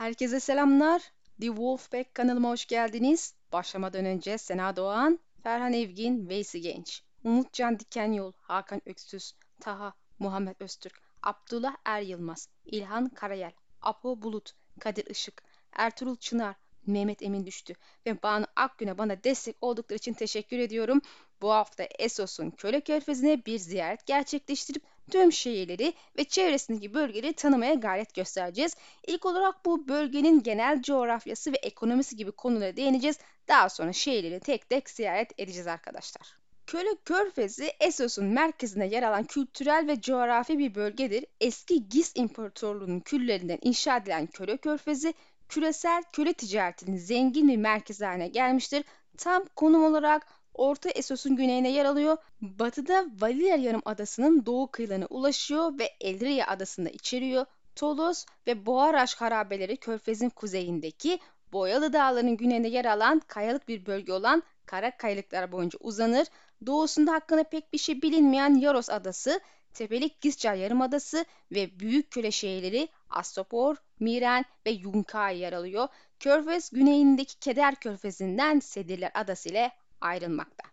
Herkese selamlar. The Wolfpack kanalıma hoş geldiniz. Başlamadan önce Sena Doğan, Ferhan Evgin, Veysi Genç, Umutcan Dikenyol, Hakan Öksüz, Taha, Muhammed Öztürk, Abdullah Er Yılmaz, İlhan Karayel, Apo Bulut, Kadir Işık, Ertuğrul Çınar, Mehmet Emin Düştü ve Banu Akgün'e bana destek oldukları için teşekkür ediyorum. Bu hafta Esos'un Köle Körfezi'ne bir ziyaret gerçekleştirip tüm şehirleri ve çevresindeki bölgeleri tanımaya gayret göstereceğiz. İlk olarak bu bölgenin genel coğrafyası ve ekonomisi gibi konulara değineceğiz. Daha sonra şehirleri tek tek ziyaret edeceğiz arkadaşlar. Köle Körfezi, Essos'un merkezinde yer alan kültürel ve coğrafi bir bölgedir. Eski Gis İmparatorluğu'nun küllerinden inşa edilen Köle Körfezi, küresel köle ticaretinin zengin bir merkezi haline gelmiştir. Tam konum olarak Orta Essos'un güneyine yer alıyor. Batıda Valier Yarımadası'nın doğu kıyılarına ulaşıyor ve Eldria Adası'nda içeriyor. Tolos ve Boğaraş harabeleri körfezin kuzeyindeki Boyalı Dağları'nın güneyinde yer alan kayalık bir bölge olan Kara Kayalıklar boyunca uzanır. Doğusunda hakkında pek bir şey bilinmeyen Yaros Adası, Tepelik Giscar Yarımadası ve büyük köle şehirleri Astopor, Miren ve Yunkai yer alıyor. Körfez güneyindeki Keder Körfezi'nden Sedirler Adası ile ayrılmakta.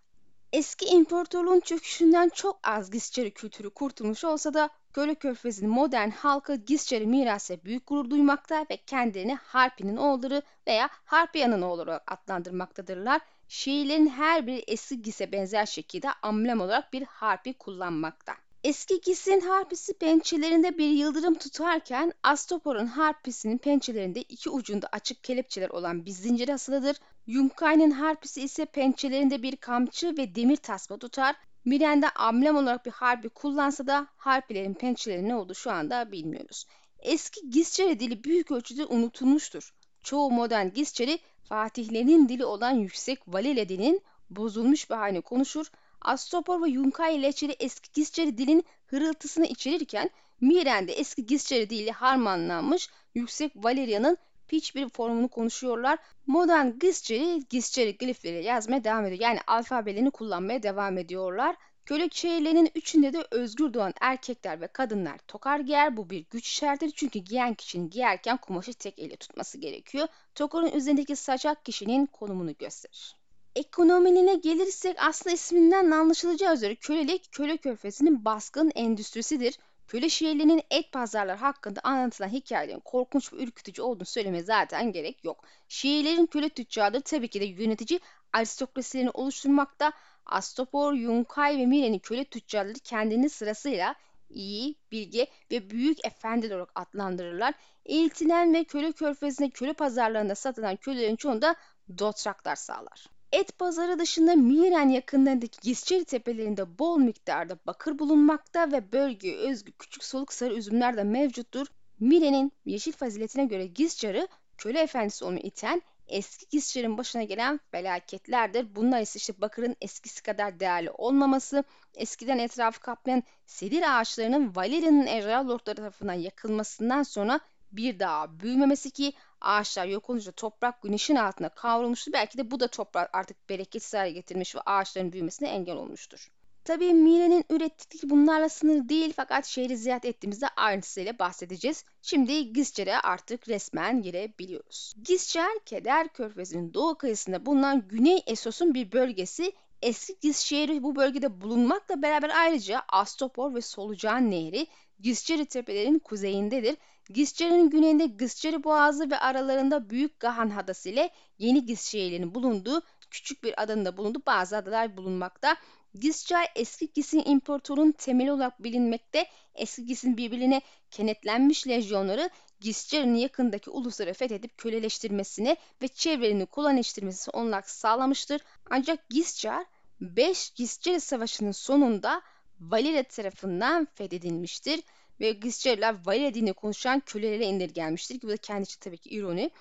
Eski imparatorluğun çöküşünden çok az Gisçeri kültürü kurtulmuş olsa da Göle Körfezi'nin modern halkı Gisçeri mirası büyük gurur duymakta ve kendilerini Harpi'nin oğulları veya Harpiya'nın oğulları olarak adlandırmaktadırlar. Şiirlerin her biri eski Gis'e benzer şekilde amblem olarak bir harpi kullanmakta. Eski Gis'in harpisi pençelerinde bir yıldırım tutarken Astopor'un harpisinin pençelerinde iki ucunda açık kelepçeler olan bir zincir asılıdır. Yunkai'nin harpisi ise pençelerinde bir kamçı ve demir tasma tutar. Miren'de amblem olarak bir harbi kullansa da harpilerin pençeleri ne oldu şu anda bilmiyoruz. Eski Gisçeri dili büyük ölçüde unutulmuştur. Çoğu modern Gisçeri Fatihlerin dili olan yüksek Valile dilinin bozulmuş bir halini konuşur. Astopor ve Yunkai leçeri eski Gisçeri dilin hırıltısını içerirken Miren'de eski Gisçeri dili harmanlanmış yüksek Valeria'nın piç bir formunu konuşuyorlar. Modern Gisçeri, Gisçeri glifleri yazmaya devam ediyor. Yani alfabelerini kullanmaya devam ediyorlar. Köle şehirlerinin üçünde de özgür doğan erkekler ve kadınlar tokar giyer. Bu bir güç işaretidir çünkü giyen kişinin giyerken kumaşı tek elle tutması gerekiyor. Tokarın üzerindeki saçak kişinin konumunu gösterir. Ekonomine gelirsek aslında isminden anlaşılacağı üzere kölelik köle körfezinin baskın endüstrisidir. Köle şehirlerinin et pazarları hakkında anlatılan hikayelerin korkunç ve ürkütücü olduğunu söylemeye zaten gerek yok. Şehirlerin köle tüccarları tabii ki de yönetici aristokrasilerini oluşturmakta. Astopor, Yunkai ve Mire'nin köle tüccarları kendini sırasıyla iyi, bilge ve büyük efendi olarak adlandırırlar. Eğitilen ve köle körfezinde köle pazarlarında satılan kölelerin çoğunda dotraklar sağlar. Et pazarı dışında Miren yakınlarındaki Gisçeri tepelerinde bol miktarda bakır bulunmakta ve bölgeye özgü küçük soluk sarı üzümler de mevcuttur. Mire'nin yeşil faziletine göre Gisçar'ı köle efendisi olmayı iten eski Gisçar'ın başına gelen felaketlerdir. Bunlar ise işte bakırın eskisi kadar değerli olmaması, eskiden etrafı kaplayan sedir ağaçlarının Valeria'nın ejderha lordları tarafından yakılmasından sonra bir daha büyümemesi ki ağaçlar yok olunca toprak güneşin altında kavrulmuştu. Belki de bu da toprak artık bereketsiz hale getirmiş ve ağaçların büyümesine engel olmuştur. Tabii Mire'nin ürettikleri bunlarla sınır değil fakat şehri ziyaret ettiğimizde ayrıntısıyla bahsedeceğiz. Şimdi Gizcer'e artık resmen girebiliyoruz. Gizcer, Keder Körfezi'nin doğu kıyısında bulunan Güney Esos'un bir bölgesi Eski Giz şehri bu bölgede bulunmakla beraber ayrıca Astopor ve Solucan Nehri Gizceri tepelerinin kuzeyindedir. Gizceri'nin güneyinde Gizceri Boğazı ve aralarında Büyük Gahan Adası ile Yeni Giz şehirlerinin bulunduğu küçük bir adanın da bulunduğu bazı adalar bulunmakta. Gizcay eski Gis'in imparatorun temeli olarak bilinmekte. Eski Gis'in birbirine kenetlenmiş lejyonları Gisceri'nin yakındaki ulusları fethedip köleleştirmesine ve çevrelerini kolonileştirmesini olarak sağlamıştır. Ancak Giscar 5 Gisceri Savaşı'nın sonunda Valire tarafından fethedilmiştir ve Gisceriler Valire dini konuşan kölelere indirgenmiştir ki bu da kendisi tabii ki ironi.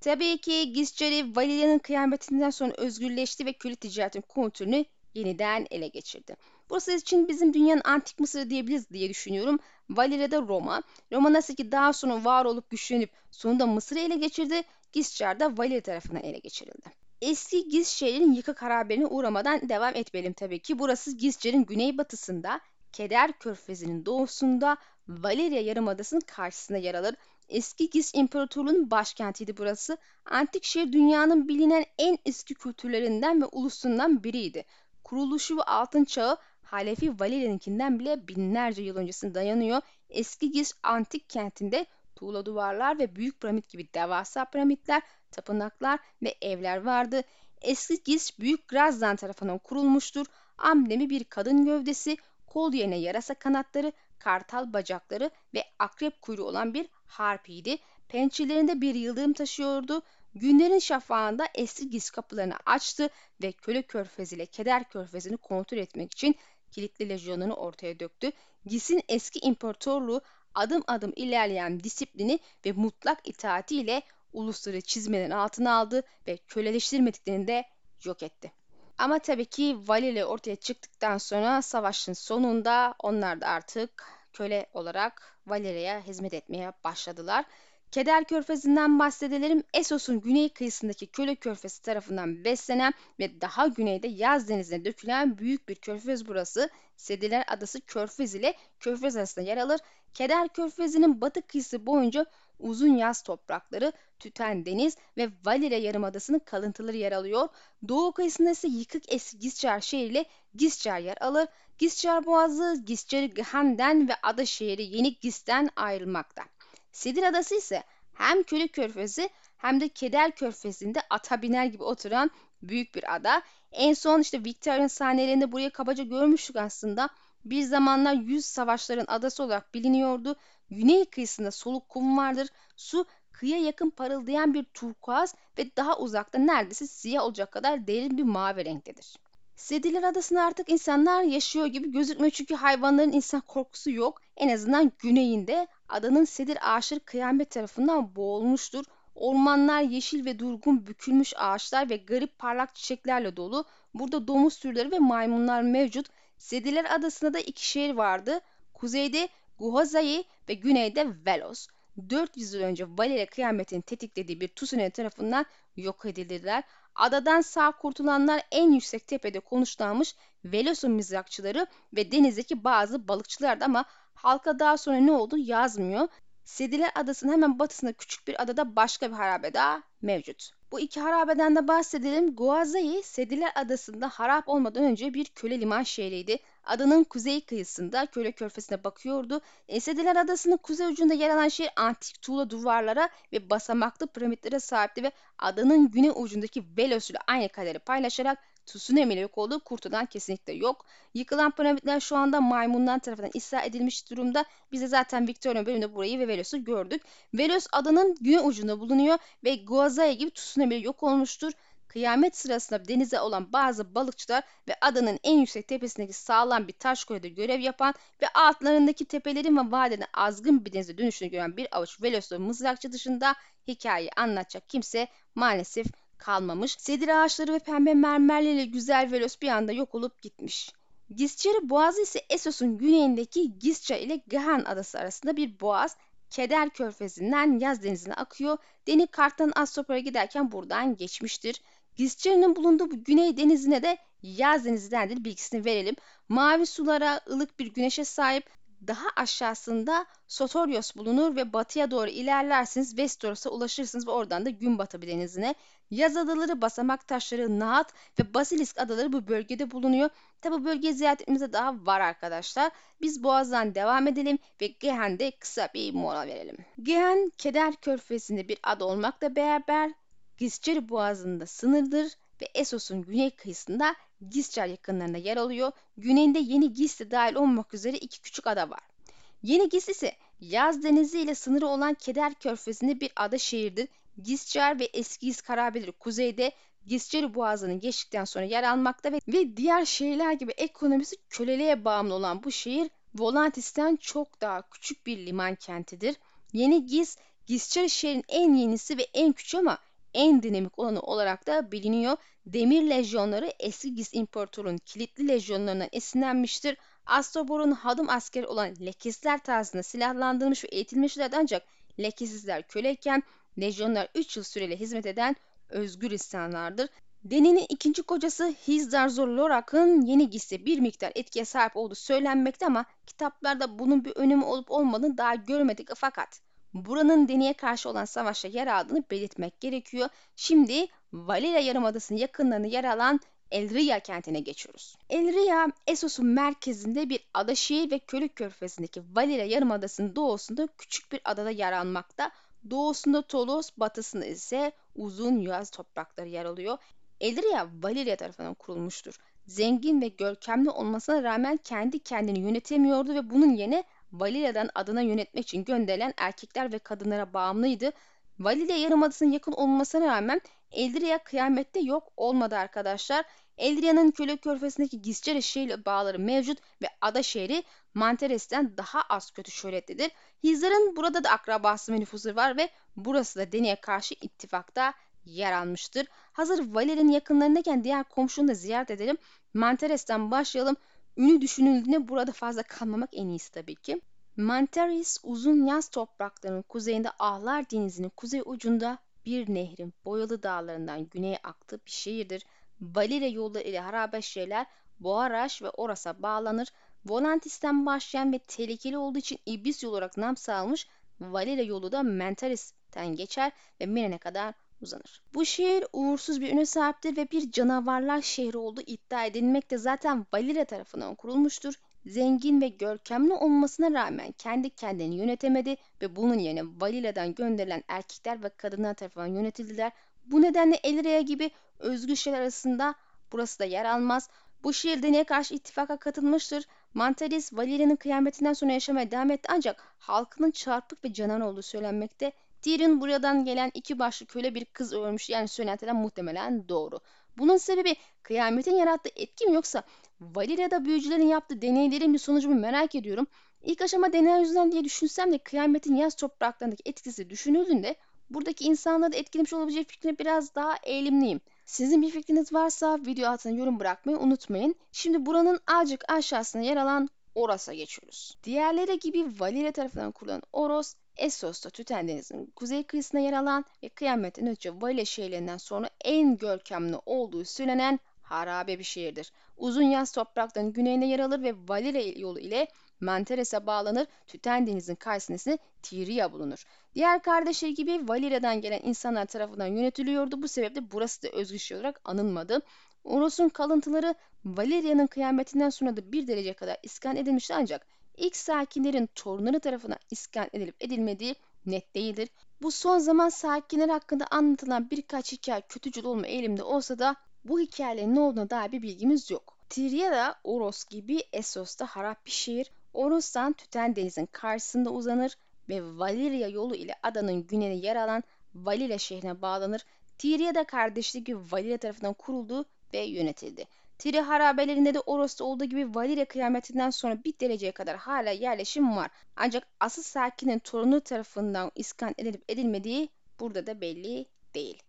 Tabii ki Gisceri Valire'nin kıyametinden sonra özgürleşti ve köle ticaretinin kontrolünü yeniden ele geçirdi. Burası için bizim dünyanın antik Mısırı diyebiliriz diye düşünüyorum. Valire'de Roma. Roma nasıl ki daha sonra var olup güçlenip sonunda Mısır'ı ele geçirdi. Giscar da Valire tarafından ele geçirildi. Eski Giz şehrinin yıkık harabeline uğramadan devam etmeyelim tabii ki. Burası Gizcer'in güneybatısında, Keder Körfezi'nin doğusunda, Valeria Yarımadası'nın karşısında yer alır. Eski Giz İmparatorluğu'nun başkentiydi burası. Antik şehir dünyanın bilinen en eski kültürlerinden ve ulusundan biriydi. Kuruluşu ve altın çağı Halefi Valerian'inkinden bile binlerce yıl öncesine dayanıyor. Eski Giz antik kentinde tuğla duvarlar ve büyük piramit gibi devasa piramitler, tapınaklar ve evler vardı. Eski Giz Büyük Grazdan tarafından kurulmuştur. Amblemi bir kadın gövdesi, kol yerine yarasa kanatları, kartal bacakları ve akrep kuyruğu olan bir harpiydi. Pençelerinde bir yıldırım taşıyordu. Günlerin şafağında eski giz kapılarını açtı ve köle körfezi ile keder körfezini kontrol etmek için kilitli lejyonunu ortaya döktü. Giz'in eski imparatorluğu adım adım ilerleyen disiplini ve mutlak itaatiyle ulusları çizmelerin altına aldı ve köleleştirmediklerini de yok etti. Ama tabii ki Valile ortaya çıktıktan sonra savaşın sonunda onlar da artık köle olarak Valere'ye hizmet etmeye başladılar. Keder Körfezi'nden bahsedelim. Esos'un güney kıyısındaki Köle Körfezi tarafından beslenen ve daha güneyde Yaz Denizi'ne dökülen büyük bir körfez burası. Sediler Adası Körfez ile Körfez arasında yer alır. Keder Körfezi'nin batı kıyısı boyunca uzun yaz toprakları, tüten deniz ve Valire Yarımadası'nın kalıntıları yer alıyor. Doğu kıyısında ise yıkık eski Giscar şehriyle Giscar yer alır. Giscar Boğazı, Giscar Ghan'den ve ada şehri Yeni Gis'ten ayrılmakta. Sedir Adası ise hem Köle Körfezi hem de Keder Körfezi'nde ata biner gibi oturan büyük bir ada. En son işte Victorian sahnelerinde burayı kabaca görmüştük aslında. Bir zamanlar yüz savaşların adası olarak biliniyordu. Güney kıyısında soluk kum vardır. Su kıyıya yakın parıldayan bir turkuaz ve daha uzakta neredeyse siyah olacak kadar derin bir mavi renktedir. Sediler Adası'nda artık insanlar yaşıyor gibi gözükmüyor çünkü hayvanların insan korkusu yok. En azından güneyinde adanın sedir ağaçları kıyamet tarafından boğulmuştur. Ormanlar yeşil ve durgun bükülmüş ağaçlar ve garip parlak çiçeklerle dolu. Burada domuz türleri ve maymunlar mevcut. Sediler Adası'nda da iki şehir vardı. Kuzeyde Guhazai ve güneyde Velos. 400 yıl önce Valere kıyametin tetiklediği bir tsunami tarafından yok edildiler. Adadan sağ kurtulanlar en yüksek tepede konuşlanmış Velos'un mızrakçıları ve denizdeki bazı balıkçılardı ama halka daha sonra ne oldu yazmıyor. Sediler Adası'nın hemen batısında küçük bir adada başka bir harabe daha mevcut. Bu iki harabeden de bahsedelim. Guazai, Sediler Adası'nda harap olmadan önce bir köle liman şehriydi. Adanın kuzey kıyısında köle körfesine bakıyordu. Sediler Adası'nın kuzey ucunda yer alan şehir antik tuğla duvarlara ve basamaklı piramitlere sahipti ve adanın güney ucundaki Velos ile aynı kaderi paylaşarak tsunami ile yok olduğu kurtulan kesinlikle yok. Yıkılan piramitler şu anda maymunlar tarafından ıslah edilmiş durumda. Biz de zaten Victoria bölümünde burayı ve Velos'u gördük. Velos adanın güney ucunda bulunuyor ve Guazaya gibi tsunami yok olmuştur. Kıyamet sırasında denize olan bazı balıkçılar ve adanın en yüksek tepesindeki sağlam bir taş kulede görev yapan ve altlarındaki tepelerin ve vadenin azgın bir denize dönüşünü gören bir avuç Veloslu mızrakçı dışında hikayeyi anlatacak kimse maalesef kalmamış. Sedir ağaçları ve pembe mermerleriyle güzel Velos bir anda yok olup gitmiş. Gisçeri Boğazı ise Essos'un güneyindeki Gisça ile Gahan adası arasında bir boğaz. Keder Körfezi'nden Yaz Denizi'ne akıyor. Deni Kart'tan Astropol'a giderken buradan geçmiştir. Gisçeri'nin bulunduğu bu Güney Denizi'ne de Yaz Denizi dendir bilgisini verelim. Mavi sulara, ılık bir güneşe sahip daha aşağısında Sotorios bulunur ve batıya doğru ilerlersiniz Vestoros'a ulaşırsınız ve oradan da gün batı denizine. Yaz adaları, basamak taşları, Nahat ve Basilisk adaları bu bölgede bulunuyor. Tabi bu bölgeyi ziyaret etmemize daha var arkadaşlar. Biz Boğaz'dan devam edelim ve Gehen'de kısa bir mola verelim. Gehen, Keder Körfezi'nde bir ada olmakla beraber Gisceri Boğazı'nda sınırdır ve Essos'un güney kıyısında Giscar yakınlarında yer alıyor. Güneyinde Yeni Gisli dahil olmak üzere iki küçük ada var. Yeni Gisli ise Yaz Denizi ile sınırı olan Keder Körfezi'nde bir ada şehirdir. Giscar ve Eski Gis Karabeleri kuzeyde Gisceri Boğazı'nı geçtikten sonra yer almakta ve, ve diğer şehirler gibi ekonomisi köleliğe bağımlı olan bu şehir Volantis'ten çok daha küçük bir liman kentidir. Yeni Giz, Gisceri şehrin en yenisi ve en küçük ama en dinamik olanı olarak da biliniyor. Demir lejyonları eski Giz İmparatorluğu'nun kilitli lejyonlarından esinlenmiştir. Astrobor'un hadım askeri olan lekesizler tarzında silahlandırılmış ve eğitilmişlerdi ancak lekesizler köleyken lejyonlar 3 yıl süreli hizmet eden özgür insanlardır. Deni'nin ikinci kocası Hizdarzor Lorak'ın yeni gizli bir miktar etkiye sahip olduğu söylenmekte ama kitaplarda bunun bir önemi olup olmadığını daha görmedik fakat buranın deneye karşı olan savaşta yer aldığını belirtmek gerekiyor. Şimdi Valera Yarımadası'nın yakınlarında yer alan Elria kentine geçiyoruz. Elria, Essos'un merkezinde bir ada şehir ve Kölük Körfezi'ndeki Valera Yarımadası'nın doğusunda küçük bir adada yer almakta. Doğusunda Tolos, batısında ise uzun yaz toprakları yer alıyor. Elria, Valeria tarafından kurulmuştur. Zengin ve görkemli olmasına rağmen kendi kendini yönetemiyordu ve bunun yerine Valeria'dan adına yönetmek için gönderilen erkekler ve kadınlara bağımlıydı. Valilia Yarımadası'nın yakın olmasına rağmen Eldria kıyamette yok olmadı arkadaşlar. Eldria'nın köle körfezindeki Giscere şehirle bağları mevcut ve ada şehri Manteres'ten daha az kötü şöhretlidir. Hizar'ın burada da akrabası ve nüfusu var ve burası da Deni'ye karşı ittifakta yer almıştır. Hazır Valer'in yakınlarındayken diğer komşunu da ziyaret edelim. Manteres'ten başlayalım. Ünü düşünüldüğünde burada fazla kalmamak en iyisi tabii ki. Manteres uzun yaz topraklarının kuzeyinde Ahlar Denizi'nin kuzey ucunda bir nehrin boyalı dağlarından güneye aktığı bir şehirdir. Valire yolları ile harabe şehirler Boğaraş ve Oras'a bağlanır. Volantis'ten başlayan ve tehlikeli olduğu için İblis yolu olarak nam salmış Valire yolu da Mentaris'ten geçer ve Miren'e kadar uzanır. Bu şehir uğursuz bir üne sahiptir ve bir canavarlar şehri olduğu iddia edilmekte zaten Valire tarafından kurulmuştur. Zengin ve görkemli olmasına rağmen kendi kendini yönetemedi ve bunun yerine Valile'den gönderilen erkekler ve kadınlar tarafından yönetildiler. Bu nedenle Elrea gibi özgür şehirler arasında burası da yer almaz. Bu şehir deneye karşı ittifaka katılmıştır. Mantalis Valeria'nın kıyametinden sonra yaşamaya devam etti ancak halkının çarpık ve canan olduğu söylenmekte. Tyrion buradan gelen iki başlı köle bir kız ölmüş yani söylentiler muhtemelen doğru. Bunun sebebi kıyametin yarattığı etki mi yoksa Valeria'da büyücülerin yaptığı deneylerin bir sonucu mu merak ediyorum. İlk aşama deney yüzünden diye düşünsem de kıyametin yaz topraklarındaki etkisi düşünüldüğünde buradaki insanları da etkilemiş olabilecek fikrine biraz daha eğilimliyim. Sizin bir fikriniz varsa video altına yorum bırakmayı unutmayın. Şimdi buranın azıcık aşağısına yer alan Oros'a geçiyoruz. Diğerleri gibi Valeria tarafından kurulan Oros, Essos'ta Tüten Denizi'nin kuzey kıyısına yer alan ve kıyametin önce Valile şehirlerinden sonra en görkemli olduğu söylenen harabe bir şehirdir. Uzun yaz topraklarının güneyine yer alır ve Valire yolu ile Manteres'e bağlanır. Tüten Deniz'in karşısında Tiria bulunur. Diğer kardeşleri gibi Valire'den gelen insanlar tarafından yönetiliyordu. Bu sebeple burası da özgür şehir olarak anılmadı. Oros'un kalıntıları Valeria'nın kıyametinden sonra da bir derece kadar iskan edilmişti ancak ilk sakinlerin torunları tarafından iskan edilip edilmediği net değildir. Bu son zaman sakinler hakkında anlatılan birkaç hikaye kötücül olma eğilimde olsa da bu hikayelerin ne olduğuna dair bir bilgimiz yok. Tirya'da Oros gibi Essos'ta harap bir şehir. Oros'tan Tüten Deniz'in karşısında uzanır ve Valiria yolu ile adanın güneyine yer alan Valile şehrine bağlanır. Tirya'da kardeşlik gibi Valile tarafından kuruldu ve yönetildi. Tiri harabelerinde de Oros'ta olduğu gibi Valire kıyametinden sonra bir dereceye kadar hala yerleşim var. Ancak asıl sakinin torunu tarafından iskan edilip edilmediği burada da belli değil.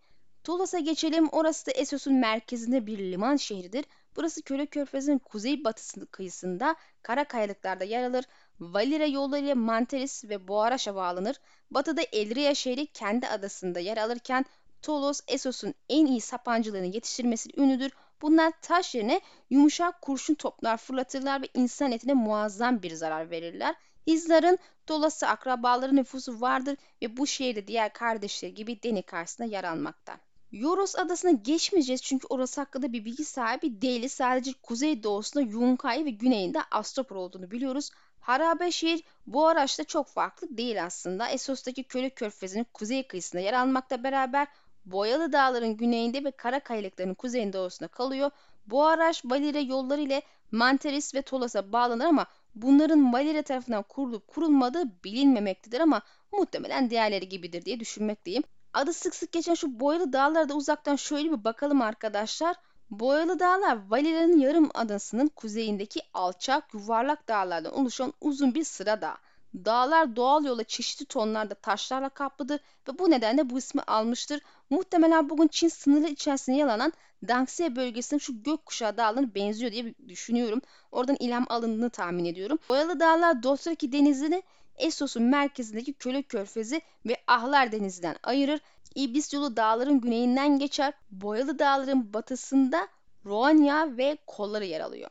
Tulos'a geçelim. Orası da Essos'un merkezinde bir liman şehridir. Burası Köle Körfezi'nin kuzey batısında kıyısında kara kayalıklarda yer alır. Valire yollarıyla Mantelis ve Boğaraş'a bağlanır. Batıda Elria şehri kendi adasında yer alırken Tolos, Essos'un en iyi sapancılarını yetiştirmesi ünlüdür. Bunlar taş yerine yumuşak kurşun toplar fırlatırlar ve insan etine muazzam bir zarar verirler. Hizların dolası akrabaları nüfusu vardır ve bu şehirde diğer kardeşleri gibi deni karşısında yer almakta. Yoros adasına geçmeyeceğiz çünkü orası hakkında bir bilgi sahibi değiliz. Sadece kuzey doğusunda Yunkai ve güneyinde Astopor olduğunu biliyoruz. Harabe şehir bu araçta çok farklı değil aslında. Essos'taki Köle Körfezi'nin kuzey kıyısında yer almakta beraber Boyalı Dağların güneyinde ve Kara Kayalıkların kuzeyinde doğusunda kalıyor. Bu araç Valire yolları ile Manteris ve Tolas'a bağlanır ama bunların Valire tarafından kurulup kurulmadığı bilinmemektedir ama muhtemelen diğerleri gibidir diye düşünmekteyim. Adı sık sık geçen şu boyalı dağlara da uzaktan şöyle bir bakalım arkadaşlar. Boyalı dağlar Valeria'nın yarım adasının kuzeyindeki alçak yuvarlak dağlardan oluşan uzun bir sıra dağ. Dağlar doğal yola çeşitli tonlarda taşlarla kaplıdır ve bu nedenle bu ismi almıştır. Muhtemelen bugün Çin sınırı içerisinde yer alan Dangxie bölgesinin şu gökkuşağı dağlarına benziyor diye düşünüyorum. Oradan ilham alındığını tahmin ediyorum. Boyalı dağlar Dostraki denizini Essos'un merkezindeki Köle Körfezi ve Ahlar Denizi'nden ayırır. İblis yolu dağların güneyinden geçer. Boyalı dağların batısında Roanya ve kolları yer alıyor.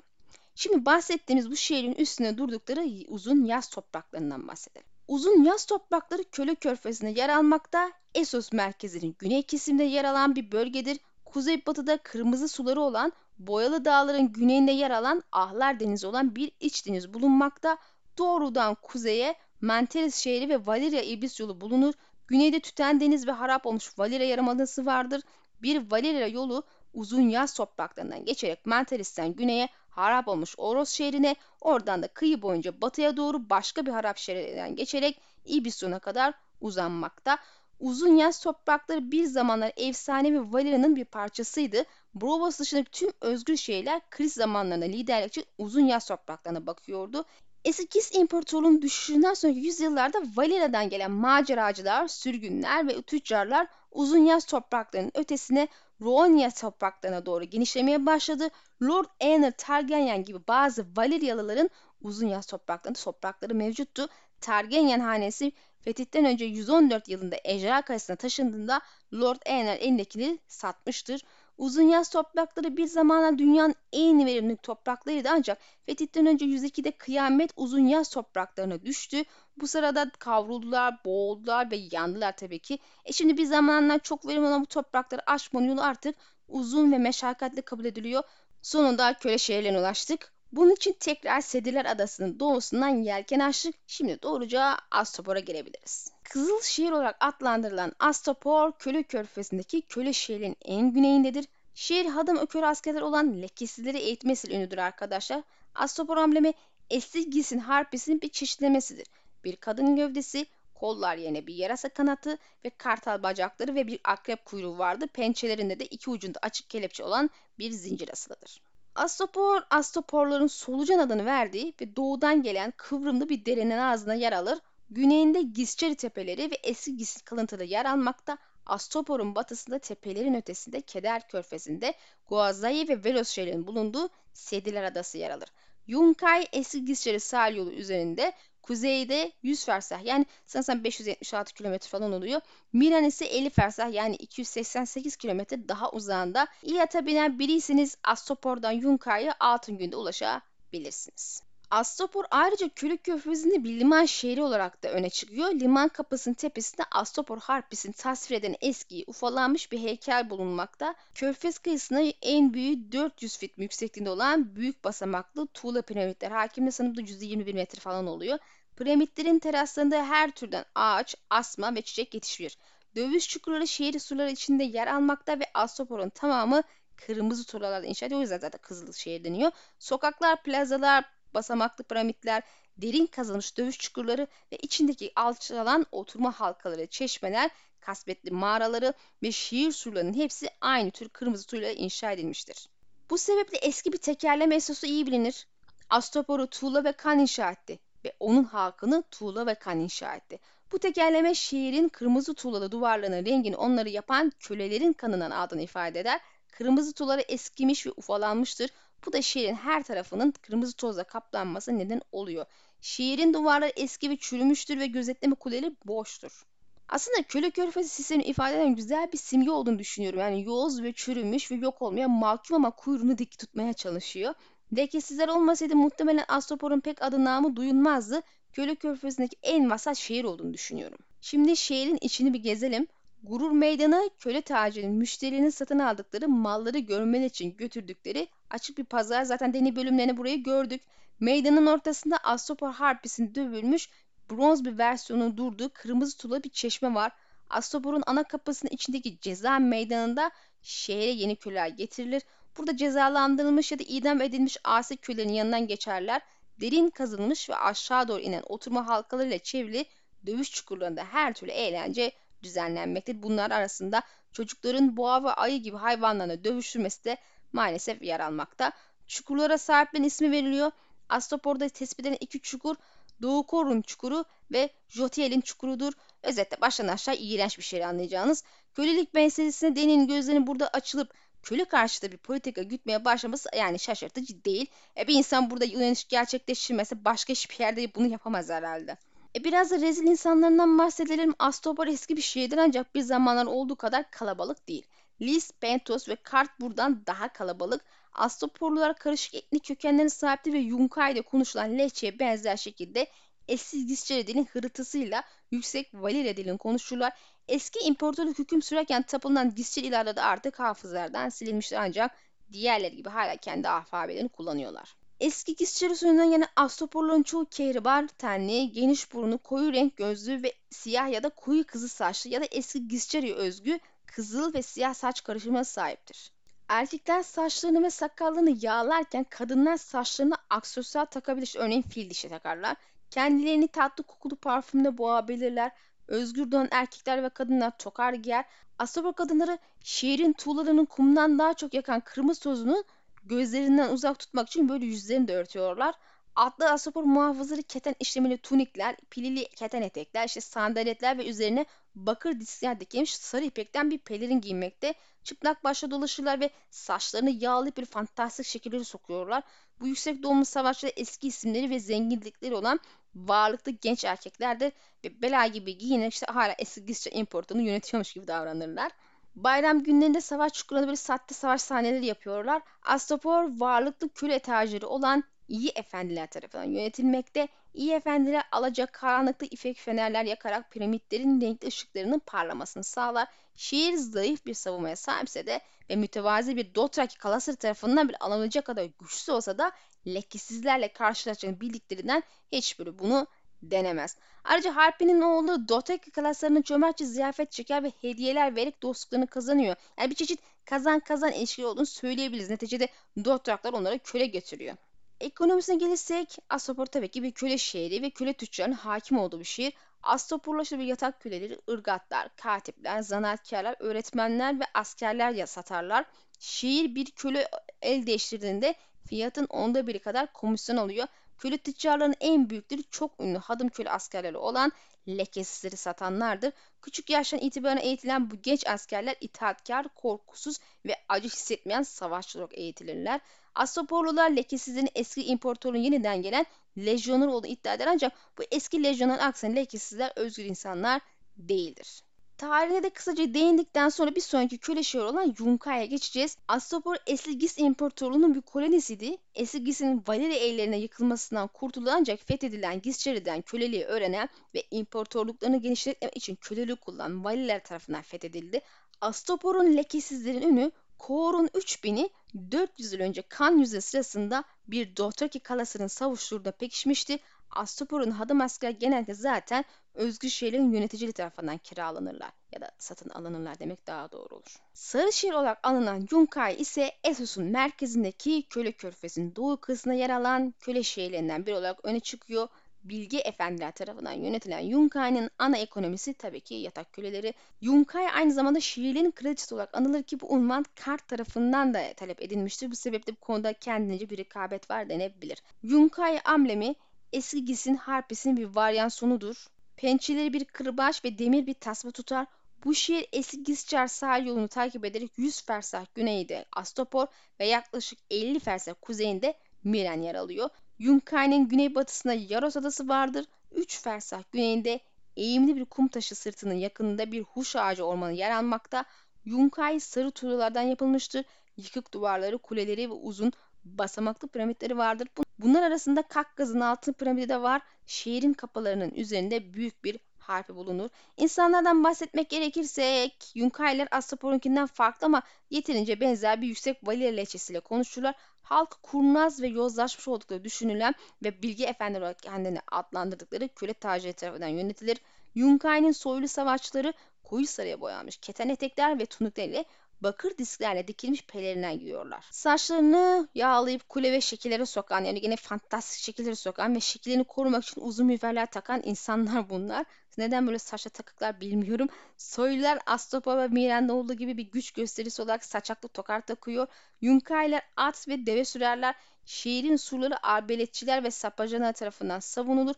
Şimdi bahsettiğimiz bu şehrin üstüne durdukları uzun yaz topraklarından bahsedelim. Uzun yaz toprakları Köle Körfezi'nde yer almakta, Esos merkezinin güney kesiminde yer alan bir bölgedir. Kuzeybatıda kırmızı suları olan Boyalı Dağların güneyinde yer alan Ahlar Denizi olan bir iç deniz bulunmakta. Doğrudan kuzeye Menteres şehri ve Valeria İblis yolu bulunur. Güneyde tüten deniz ve harap olmuş Valeria Yarımadası vardır. Bir Valeria yolu uzun yaz topraklarından geçerek Menteres'ten güneye harap olmuş Oros şehrine, oradan da kıyı boyunca batıya doğru başka bir harap şehrinden geçerek İbisyon'a kadar uzanmakta. Uzun yaz toprakları bir zamanlar efsanevi Valeria'nın bir parçasıydı. Brovos dışındaki tüm özgür şehirler kriz zamanlarında liderlik için uzun yaz topraklarına bakıyordu. Eskis İmparatorluğu'nun düşüşünden sonraki yüzyıllarda Valeria'dan gelen maceracılar, sürgünler ve tüccarlar uzun yaz topraklarının ötesine Roonia topraklarına doğru genişlemeye başladı. Lord Aener Targaryen gibi bazı Valeryalıların uzun yaz topraklarında toprakları mevcuttu. Targaryen hanesi fetihten önce 114 yılında Ejderha Kalesi'ne taşındığında Lord Aener elindekini satmıştır. Uzun yaz toprakları bir zamanlar dünyanın en verimli topraklarıydı ancak fetihten önce 102'de kıyamet uzun yaz topraklarına düştü. Bu sırada kavruldular, boğuldular ve yandılar tabii ki. E şimdi bir zamanlar çok verimli olan bu toprakları aşmanın yolu artık uzun ve meşakkatli kabul ediliyor. Sonunda köle şehirlerine ulaştık. Bunun için tekrar Sedirler Adası'nın doğusundan yelken açtık. Şimdi doğruca Astopor'a gelebiliriz. Kızıl şehir olarak adlandırılan Astopor, Köle Körfezi'ndeki köle şehrin en güneyindedir. Şehir hadım ökör askerler olan lekesizleri eğitmesiyle ünlüdür arkadaşlar. Astopor amblemi eski giysin harpisinin bir çeşitlemesidir. Bir kadın gövdesi, kollar yerine bir yarasa kanatı ve kartal bacakları ve bir akrep kuyruğu vardı. Pençelerinde de iki ucunda açık kelepçe olan bir zincir asılıdır. Astopor, Astoporların solucan adını verdiği ve doğudan gelen kıvrımlı bir derenin ağzına yer alır. Güneyinde Gisçeri tepeleri ve eski Gis kalıntılı yer almakta. Astopor'un batısında tepelerin ötesinde Keder Körfezi'nde Guazayi ve Velos şehrinin bulunduğu Sediler Adası yer alır. Yunkay eski Gisçeri sahil yolu üzerinde Kuzeyde 100 fersah yani sanırsam 576 kilometre falan oluyor. Milan ise 50 fersah yani 288 kilometre daha uzağında. İyata binen biriyseniz Astopor'dan Yunka'ya altın günde ulaşabilirsiniz. Astopor ayrıca Külük Körfezi'nde bir liman şehri olarak da öne çıkıyor. Liman kapısının tepesinde Astopor Harpis'in tasvir eden eski ufalanmış bir heykel bulunmakta. Körfez kıyısına en büyük 400 fit yüksekliğinde olan büyük basamaklı tuğla piramitler. Hakimle sanırım da %21 metre falan oluyor. Piramitlerin teraslarında her türden ağaç, asma ve çiçek yetişir. Döviz çukurları şehir surları içinde yer almakta ve Astopor'un tamamı kırmızı tuğlalarla inşa ediliyor. O yüzden zaten Kızıl şehir deniyor. Sokaklar, plazalar, basamaklı piramitler, derin kazılmış dövüş çukurları ve içindeki alçalan oturma halkaları, çeşmeler, kasvetli mağaraları ve şiir surlarının hepsi aynı tür kırmızı tuyla inşa edilmiştir. Bu sebeple eski bir tekerleme esosu iyi bilinir. Astopor'u tuğla ve kan inşa etti ve onun halkını tuğla ve kan inşa etti. Bu tekerleme şiirin kırmızı tuğlalı duvarlarının rengini onları yapan kölelerin kanından aldığını ifade eder. Kırmızı tuğları eskimiş ve ufalanmıştır. Bu da şehrin her tarafının kırmızı tozla kaplanması neden oluyor. Şehrin duvarları eski ve çürümüştür ve gözetleme kuleleri boştur. Aslında köle körfezi sistemini ifade eden güzel bir simge olduğunu düşünüyorum. Yani yoz ve çürümüş ve yok olmaya mahkum ama kuyruğunu dik tutmaya çalışıyor. Lekesizler olmasaydı muhtemelen Astropor'un pek adı namı duyulmazdı. Köle körfezindeki en vasat şehir olduğunu düşünüyorum. Şimdi şehrin içini bir gezelim. Gurur meydanı köle tacirinin müşterilerinin satın aldıkları malları görmeleri için götürdükleri açık bir pazar. Zaten deney bölümlerini burayı gördük. Meydanın ortasında Astopor harpisinde dövülmüş bronz bir versiyonun durduğu kırmızı tuğla bir çeşme var. Astopor'un ana kapısının içindeki ceza meydanında şehre yeni köleler getirilir. Burada cezalandırılmış ya da idam edilmiş asi kölelerin yanından geçerler. Derin kazılmış ve aşağı doğru inen oturma halkalarıyla çevrili dövüş çukurlarında her türlü eğlence düzenlenmektedir. Bunlar arasında çocukların boğa ve ayı gibi hayvanlarla dövüştürmesi de maalesef yer almakta. Çukurlara sahiplerin ismi veriliyor. Astopor'da tespit edilen iki çukur Doğu Korun çukuru ve Jotiel'in çukurudur. Özetle baştan aşağı iğrenç bir şey anlayacağınız. Kölelik meselesine denin gözlerini burada açılıp köle karşıtı bir politika gütmeye başlaması yani şaşırtıcı değil. E bir insan burada uyanış gerçekleştirmese başka hiçbir yerde bunu yapamaz herhalde. E biraz da rezil insanlarından bahsedelim. Astopor eski bir şehirdir ancak bir zamanlar olduğu kadar kalabalık değil. Lis, Pentos ve Kart buradan daha kalabalık. Astoporlular karışık etnik kökenlerine sahipti ve Yunkai'de konuşulan Lehçe'ye benzer şekilde eski İsviçre dilinin hırıltısıyla yüksek Valirya dilini konuşurlar. Eski imparatorluk hüküm sürerken tapınan Gisçil ilerleri de artık hafızalardan silinmiştir ancak diğerleri gibi hala kendi alfabelerini kullanıyorlar. Eski Gisçil usulünden yani Astoporların çoğu kehribar tenli, geniş burnu, koyu renk gözlü ve siyah ya da koyu kızıl saçlı ya da eski Gisçeri'ye özgü kızıl ve siyah saç karışımına sahiptir. Erkekler saçlarını ve sakallarını yağlarken kadınlar saçlarına aksesuar takabilir. Örneğin fil dişi takarlar. Kendilerini tatlı kokulu parfümle boğabilirler. Özgür doğan erkekler ve kadınlar tokar giyer. Astrolog kadınları şehrin tuğlalarının kumdan daha çok yakan kırmızı tozunu gözlerinden uzak tutmak için böyle yüzlerini de örtüyorlar. Atlı asopor muhafızları keten işlemeli tunikler, pilili keten etekler, işte sandaletler ve üzerine bakır diskler dikilmiş sarı ipekten bir pelerin giymekte. Çıplak başla dolaşırlar ve saçlarını yağlı bir fantastik şekilleri sokuyorlar. Bu yüksek doğumlu savaşçıda eski isimleri ve zenginlikleri olan varlıklı genç erkeklerdir ve bela gibi giyinerek işte hala eski Gisçe imparatorluğunu yönetiyormuş gibi davranırlar. Bayram günlerinde savaş çukurunda böyle sahte savaş sahneleri yapıyorlar. Astapor varlıklı köle taciri olan iyi efendiler tarafından yönetilmekte. İyi efendiler alacak karanlıkta ipek fenerler yakarak piramitlerin renkli ışıklarının parlamasını sağlar. Şehir zayıf bir savunmaya sahipse de ve mütevazi bir Dothraki kalasır tarafından bir alınacak kadar güçsüz olsa da lekesizlerle karşılaşacağını bildiklerinden hiçbiri bunu denemez. Ayrıca Harpi'nin oğlu Dothraki kalaslarını cömertçe ziyafet çeker ve hediyeler vererek dostluklarını kazanıyor. Yani bir çeşit kazan kazan ilişki olduğunu söyleyebiliriz. Neticede Dothraklar onlara köle getiriyor. Ekonomisine gelirsek Astapor tabii ki bir köle şehri ve köle tüccarının hakim olduğu bir şehir. Astaporlaşır bir yatak köleleri, ırgatlar, katipler, zanaatkarlar, öğretmenler ve askerler satarlar. Şehir bir köle el değiştirdiğinde fiyatın onda biri kadar komisyon alıyor. Köle tüccarlarının en büyükleri çok ünlü hadım köle askerleri olan lekesizleri satanlardır. Küçük yaştan itibaren eğitilen bu genç askerler itaatkar, korkusuz ve acı hissetmeyen savaşçı olarak eğitilirler. Astoporlular lekesizlerin eski imparatorluğun yeniden gelen lejyoner olduğunu iddia eder ancak bu eski lejyoner aksine lekesizler özgür insanlar değildir. Tarihine de kısaca değindikten sonra bir sonraki köle şehir olan Yunka'ya geçeceğiz. Astapor Esligis İmparatorluğu'nun bir kolonisiydi. Esligis'in Valeri ellerine yıkılmasından kurtulan ancak fethedilen Gisceri'den köleliği öğrenen ve imparatorluklarını genişletmek için kölelik kullanan Valiler tarafından fethedildi. Astopor'un lekesizlerin ünü Korun 3000'i 400 yıl önce kan yüzü sırasında bir Dothraki kalasının savuşturduğunda pekişmişti. Astopor'un hadım asker genelde zaten özgür şehirlerin yöneticili tarafından kiralanırlar ya da satın alınırlar demek daha doğru olur. Sarı olarak alınan Yunkai ise Esos'un merkezindeki köle körfezinin doğu kısmına yer alan köle şehirlerinden biri olarak öne çıkıyor bilgi efendiler tarafından yönetilen Yunkai'nin ana ekonomisi tabii ki yatak köleleri. Yunkai aynı zamanda Şiilerin kraliçesi olarak anılır ki bu unvan Kart tarafından da talep edilmiştir. Bu sebeple bu konuda kendince bir rekabet var denebilir. Yunkai amblemi eski Gis'in harpisinin bir varyansonudur. Pençeleri bir kırbaç ve demir bir tasma tutar. Bu şehir eski Giscar sahil yolunu takip ederek 100 fersah güneyde Astopor ve yaklaşık 50 fersah kuzeyinde Miren yer alıyor. Yunkai'nin güneybatısında Yaros Adası vardır. 3 fersah güneyinde eğimli bir kum taşı sırtının yakınında bir huş ağacı ormanı yer almakta. Yunkai sarı tuğlalardan yapılmıştır. Yıkık duvarları, kuleleri ve uzun basamaklı piramitleri vardır. Bunlar arasında Kakkaz'ın altın piramidi de var. Şehrin kapılarının üzerinde büyük bir harfi bulunur. İnsanlardan bahsetmek gerekirse Yunkailer Astapor'unkinden farklı ama yeterince benzer bir yüksek Valir lehçesiyle konuşurlar. Halk kurnaz ve yozlaşmış oldukları düşünülen ve bilgi efendileri olarak kendini adlandırdıkları köle taciri tarafından yönetilir. Yunkai'nin soylu savaşçıları koyu sarıya boyanmış keten etekler ve tunikler ile bakır disklerle dikilmiş pelerinler giyiyorlar. Saçlarını yağlayıp kule ve şekillere sokan yani yine fantastik şekilleri sokan ve şekillerini korumak için uzun müferler takan insanlar bunlar. Neden böyle saçta takıklar bilmiyorum. Soylular Astopa ve Miren'de olduğu gibi bir güç gösterisi olarak saçaklı tokar takıyor. Yunkailer at ve deve sürerler. Şehrin surları arbeletçiler ve sapacana tarafından savunulur.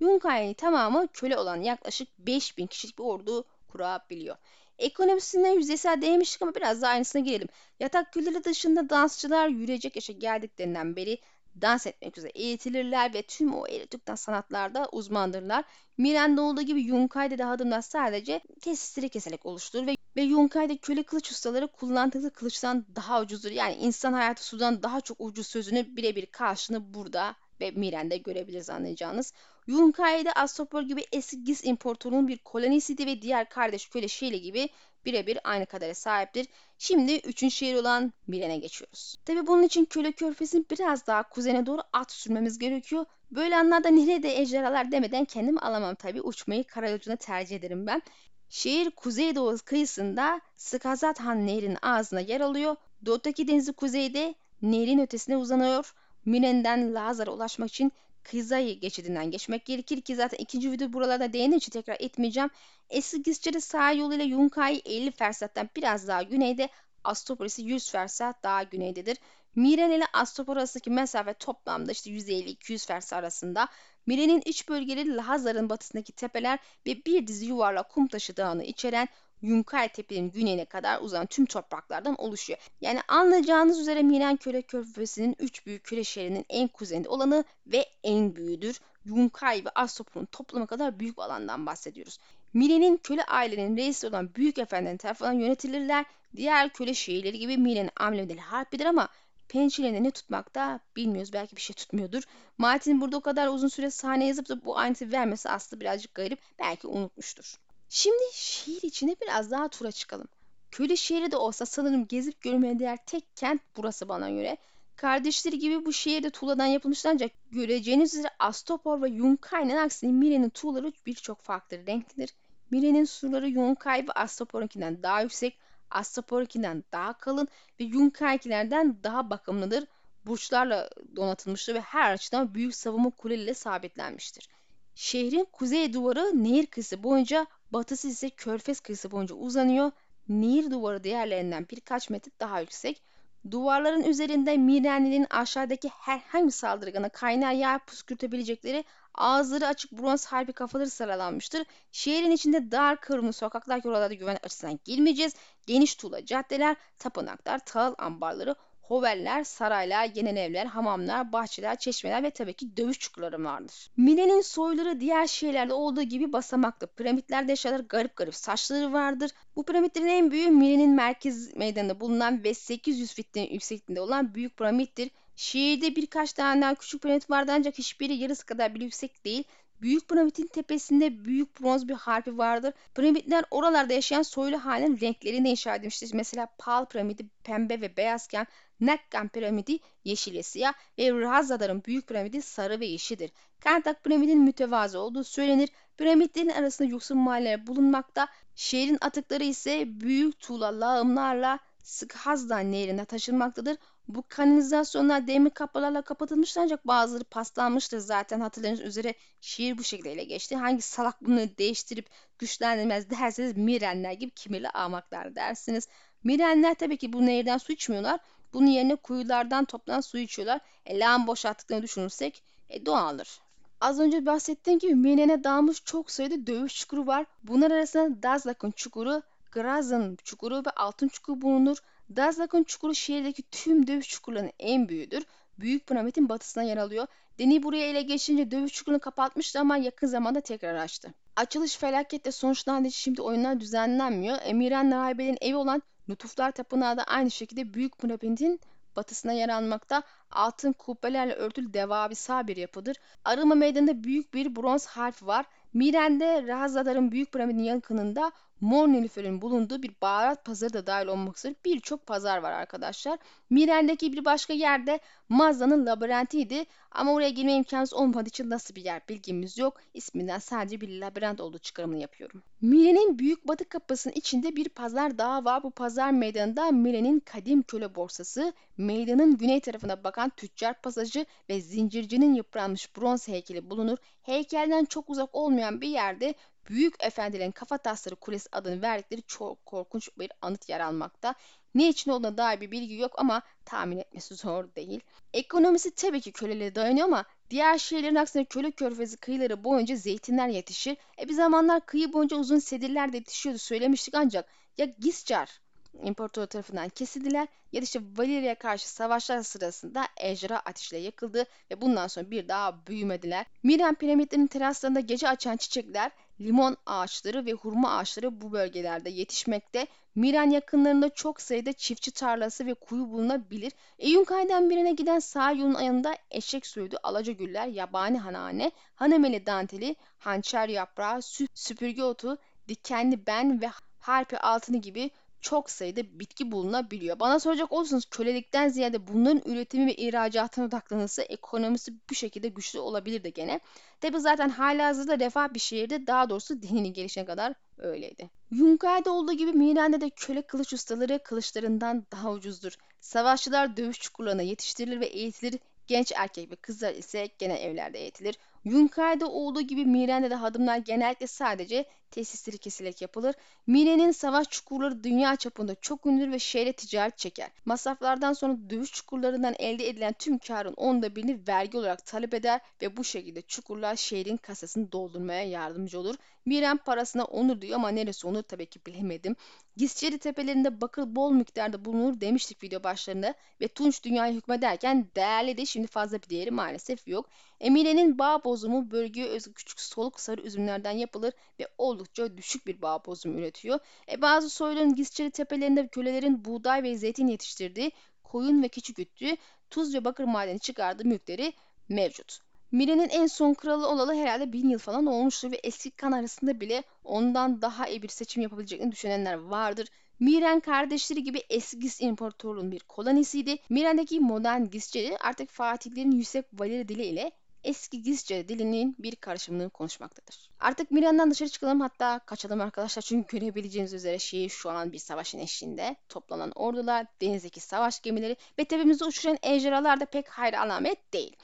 Yunkai'nin tamamı köle olan yaklaşık 5000 kişilik bir ordu kurabiliyor. Ekonomisinden yüzeysel değmiştik ama biraz daha aynısına gelelim. Yatak külleri dışında dansçılar yürüyecek yaşa geldiklerinden beri dans etmek üzere eğitilirler ve tüm o erotikten sanatlarda uzmandırlar. Miren'de olduğu gibi Yunkai'de de hadımlar sadece tesisleri keserek oluşturur ve, ve Yunkai'de köle kılıç ustaları kullandığı kılıçtan daha ucuzdur. Yani insan hayatı sudan daha çok ucuz sözünü birebir karşını burada ve Miren'de görebiliriz anlayacağınız. Yunkai'de Astopor gibi eski Gis imparatorluğunun bir kolonisiydi ve diğer kardeş köle Şili gibi birebir aynı kadere sahiptir. Şimdi üçüncü şehir olan Miren'e geçiyoruz. Tabi bunun için köle körfezin biraz daha kuzene doğru at sürmemiz gerekiyor. Böyle anlarda nerede ejderhalar demeden kendimi alamam tabi. Uçmayı karayolcuna tercih ederim ben. Şehir kuzeydoğu kıyısında Skazat Han ağzına yer alıyor. Doğudaki denizi kuzeyde, nehrin ötesine uzanıyor. Miren'den Lazar'a ulaşmak için Kızay geçidinden geçmek gerekir ki zaten ikinci video buralarda değindiğim için tekrar etmeyeceğim. Eski Gisçeri sahil yoluyla Yunkai 50 fersattan biraz daha güneyde, Astopor ise 100 fersat daha güneydedir. Miren ile Astopor arasındaki mesafe toplamda işte 150-200 fersat arasında. Miren'in iç bölgeleri Lahazar'ın batısındaki tepeler ve bir dizi yuvarlak kum taşı dağını içeren Yunkay Tepe'nin güneyine kadar uzanan tüm topraklardan oluşuyor. Yani anlayacağınız üzere Miren Köle Körfezi'nin üç büyük köle şehrinin en kuzeyinde olanı ve en büyüğüdür. Yunkay ve Astopur'un toplamı kadar büyük alandan bahsediyoruz. Miren'in köle ailenin reisi olan büyük efendinin tarafından yönetilirler. Diğer köle şehirleri gibi Miren'in amblemleri harpidir ama pençelerinde ne tutmakta bilmiyoruz. Belki bir şey tutmuyordur. Martin burada o kadar uzun süre sahne yazıp da bu ayrıntı vermesi aslında birazcık garip. Belki unutmuştur. Şimdi şehir içine biraz daha tura çıkalım. Köle şehri de olsa sanırım gezip görmeye değer tek kent burası bana göre. Kardeşleri gibi bu şehirde tuğladan yapılmışlar ancak göreceğiniz üzere Astopor ve Yunkai'nin aksine Mire'nin tuğları birçok farklı renklidir. Mire'nin surları Yunkai ve Astopor'unkinden daha yüksek, Astopor'unkinden daha kalın ve Yunkai'kilerden daha bakımlıdır. Burçlarla donatılmıştır ve her açıdan büyük savunma kuleleriyle sabitlenmiştir. Şehrin kuzey duvarı nehir kıyısı boyunca, batısı ise körfez kıyısı boyunca uzanıyor. Nehir duvarı diğerlerinden birkaç metre daha yüksek. Duvarların üzerinde Mirenlilerin aşağıdaki herhangi saldırgana kaynar yağ püskürtebilecekleri ağızları açık bronz harbi kafaları sıralanmıştır. Şehrin içinde dar kırmızı sokaklar ki oralarda güvenlik açısından girmeyeceğiz. Geniş tuğla caddeler, tapınaklar, tahıl ambarları, hoveller, saraylar, genel evler, hamamlar, bahçeler, çeşmeler ve tabii ki dövüş çukurları vardır. Mine'nin soyları diğer şehirlerde olduğu gibi basamaklı. Piramitlerde yaşayanlar garip garip saçları vardır. Bu piramitlerin en büyüğü Mine'nin merkez meydanında bulunan ve 800 fitin yüksekliğinde olan büyük piramittir. Şehirde birkaç tane daha küçük piramit vardı ancak hiçbiri yarısı kadar bile yüksek değil. Büyük piramidin tepesinde büyük bronz bir harfi vardır. Piramitler oralarda yaşayan soylu hanenin renklerini inşa edilmiştir. Mesela Pal piramidi pembe ve beyazken Nakkan piramidi yeşil ve siyah ve Razadar'ın büyük piramidi sarı ve yeşildir. Kantak piramidinin mütevazı olduğu söylenir. Piramitlerin arasında yoksul mahalleler bulunmakta. Şehrin atıkları ise büyük tuğla lağımlarla sık Hazdan nehrine taşınmaktadır. Bu kanalizasyonlar demir kapılarla kapatılmıştır ancak bazıları paslanmıştır zaten hatırladığınız üzere şiir bu şekilde ele geçti. Hangi salak bunu değiştirip güçlendirmez derseniz Mirenler gibi kimirli ahmaklar dersiniz. Mirenler tabii ki bu nehirden su içmiyorlar. Bunun yerine kuyulardan toplanan su içiyorlar. E, lağım boşalttıklarını düşünürsek e, doğaldır. Az önce bahsettiğim gibi Miren'e dağılmış çok sayıda dövüş çukuru var. Bunlar arasında Dazlak'ın çukuru, Graz'ın çukuru ve Altın çukuru bulunur. Dazlak'ın çukuru şehirdeki tüm dövüş çukurlarının en büyüğüdür. Büyük piramidin batısına yer alıyor. Deni buraya ele geçince dövüş çukurunu kapatmıştı ama yakın zamanda tekrar açtı. Açılış felaketle sonuçlandığı şimdi oyunlar düzenlenmiyor. Emiren Rahibe'nin evi olan Lütuflar Tapınağı da aynı şekilde Büyük Piramidin batısına yer almakta. Altın kubbelerle örtülü devasa bir yapıdır. Arama meydanında büyük bir bronz harf var. Miren'de Rahazadar'ın Büyük Piramidin yakınında Mor Nilüfer'in bulunduğu bir baharat pazarı da dahil olmak üzere birçok pazar var arkadaşlar. Miren'deki bir başka yerde Mazda'nın labirentiydi ama oraya girme imkanımız olmadığı için nasıl bir yer bilgimiz yok. İsminden sadece bir labirent olduğu çıkarımını yapıyorum. Mire'nin büyük batı kapısının içinde bir pazar daha var. Bu pazar meydanında Mire'nin kadim köle borsası, meydanın güney tarafına bakan tüccar pasajı ve zincircinin yıpranmış bronz heykeli bulunur. Heykelden çok uzak olmayan bir yerde Büyük Efendilerin Kafa Tasları Kulesi adını verdikleri çok korkunç bir anıt yer almakta. Ne için olduğuna dair bir bilgi yok ama tahmin etmesi zor değil. Ekonomisi tabii ki köleliğe dayanıyor ama diğer şehirlerin aksine köle körfezi kıyıları boyunca zeytinler yetişir. E bir zamanlar kıyı boyunca uzun sedirler de yetişiyordu söylemiştik ancak ya Giscar İmparator tarafından kesildiler ya da işte Valeria'ya karşı savaşlar sırasında ejderha ateşle yakıldı ve bundan sonra bir daha büyümediler. Miren piramitlerinin teraslarında gece açan çiçekler, limon ağaçları ve hurma ağaçları bu bölgelerde yetişmekte. Miren yakınlarında çok sayıda çiftçi tarlası ve kuyu bulunabilir. Eyünkay'dan birine giden sağ yolun yanında eşek söğüdü, alaca güller, yabani hanane, hanımeli danteli, hançer yaprağı, süpürge otu, dikenli ben ve harpi altını gibi çok sayıda bitki bulunabiliyor. Bana soracak olursanız kölelikten ziyade bunların üretimi ve ihracatına odaklanırsa ekonomisi bu şekilde güçlü olabilir de gene. Tabi zaten halihazırda refah bir şehirde daha doğrusu dininin gelişine kadar öyleydi. Yunkay'da olduğu gibi Miren'de de köle kılıç ustaları kılıçlarından daha ucuzdur. Savaşçılar dövüş çukurlarına yetiştirilir ve eğitilir. Genç erkek ve kızlar ise gene evlerde eğitilir. Yunkay'da olduğu gibi Miren'de de hadımlar genellikle sadece tesisleri kesilerek yapılır. Mine'nin savaş çukurları dünya çapında çok ünlüdür ve şehre ticaret çeker. Masraflardan sonra dövüş çukurlarından elde edilen tüm karın onda birini vergi olarak talep eder ve bu şekilde çukurlar şehrin kasasını doldurmaya yardımcı olur. Miren parasına onur diyor ama neresi onur tabii ki bilemedim. Gisçeri tepelerinde bakır bol miktarda bulunur demiştik video başlarında ve Tunç dünyayı hükmederken değerli de şimdi fazla bir değeri maalesef yok. Emine'nin bağ bozumu bölgeye özgü küçük soluk sarı üzümlerden yapılır ve oldukça düşük bir bağ bozumu üretiyor. E bazı soyların Gisçeri tepelerinde kölelerin buğday ve zeytin yetiştirdiği, koyun ve keçi güttüğü, tuz ve bakır madeni çıkardığı mülkleri mevcut. Mire'nin en son kralı olalı herhalde bin yıl falan olmuştur ve eski kan arasında bile ondan daha iyi bir seçim yapabileceklerini düşünenler vardır. Miren kardeşleri gibi eski Gis İmparatorluğu'nun bir kolonisiydi. Miren'deki modern Gisçeri artık Fatihlerin yüksek Valeri dili ile eski Gizce dilinin bir karışımını konuşmaktadır. Artık Miren'den dışarı çıkalım hatta kaçalım arkadaşlar çünkü görebileceğiniz üzere şehir şu an bir savaşın eşliğinde. Toplanan ordular, denizdeki savaş gemileri ve tepemizde uçuşan ejderhalar da pek hayır alamet değil.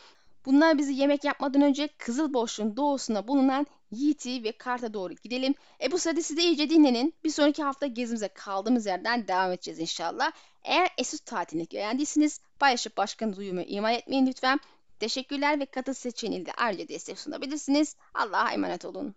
Bunlar bizi yemek yapmadan önce Kızıl Boşluğun doğusuna bulunan Yiğit'i ve Kart'a doğru gidelim. E bu sırada siz de iyice dinlenin. Bir sonraki hafta gezimize kaldığımız yerden devam edeceğiz inşallah. Eğer Esus tatilini beğendiyseniz paylaşıp başkanı duyumu imal etmeyin lütfen. Teşekkürler ve katıl seçeneğiyle ayrıca destek sunabilirsiniz. Allah'a emanet olun.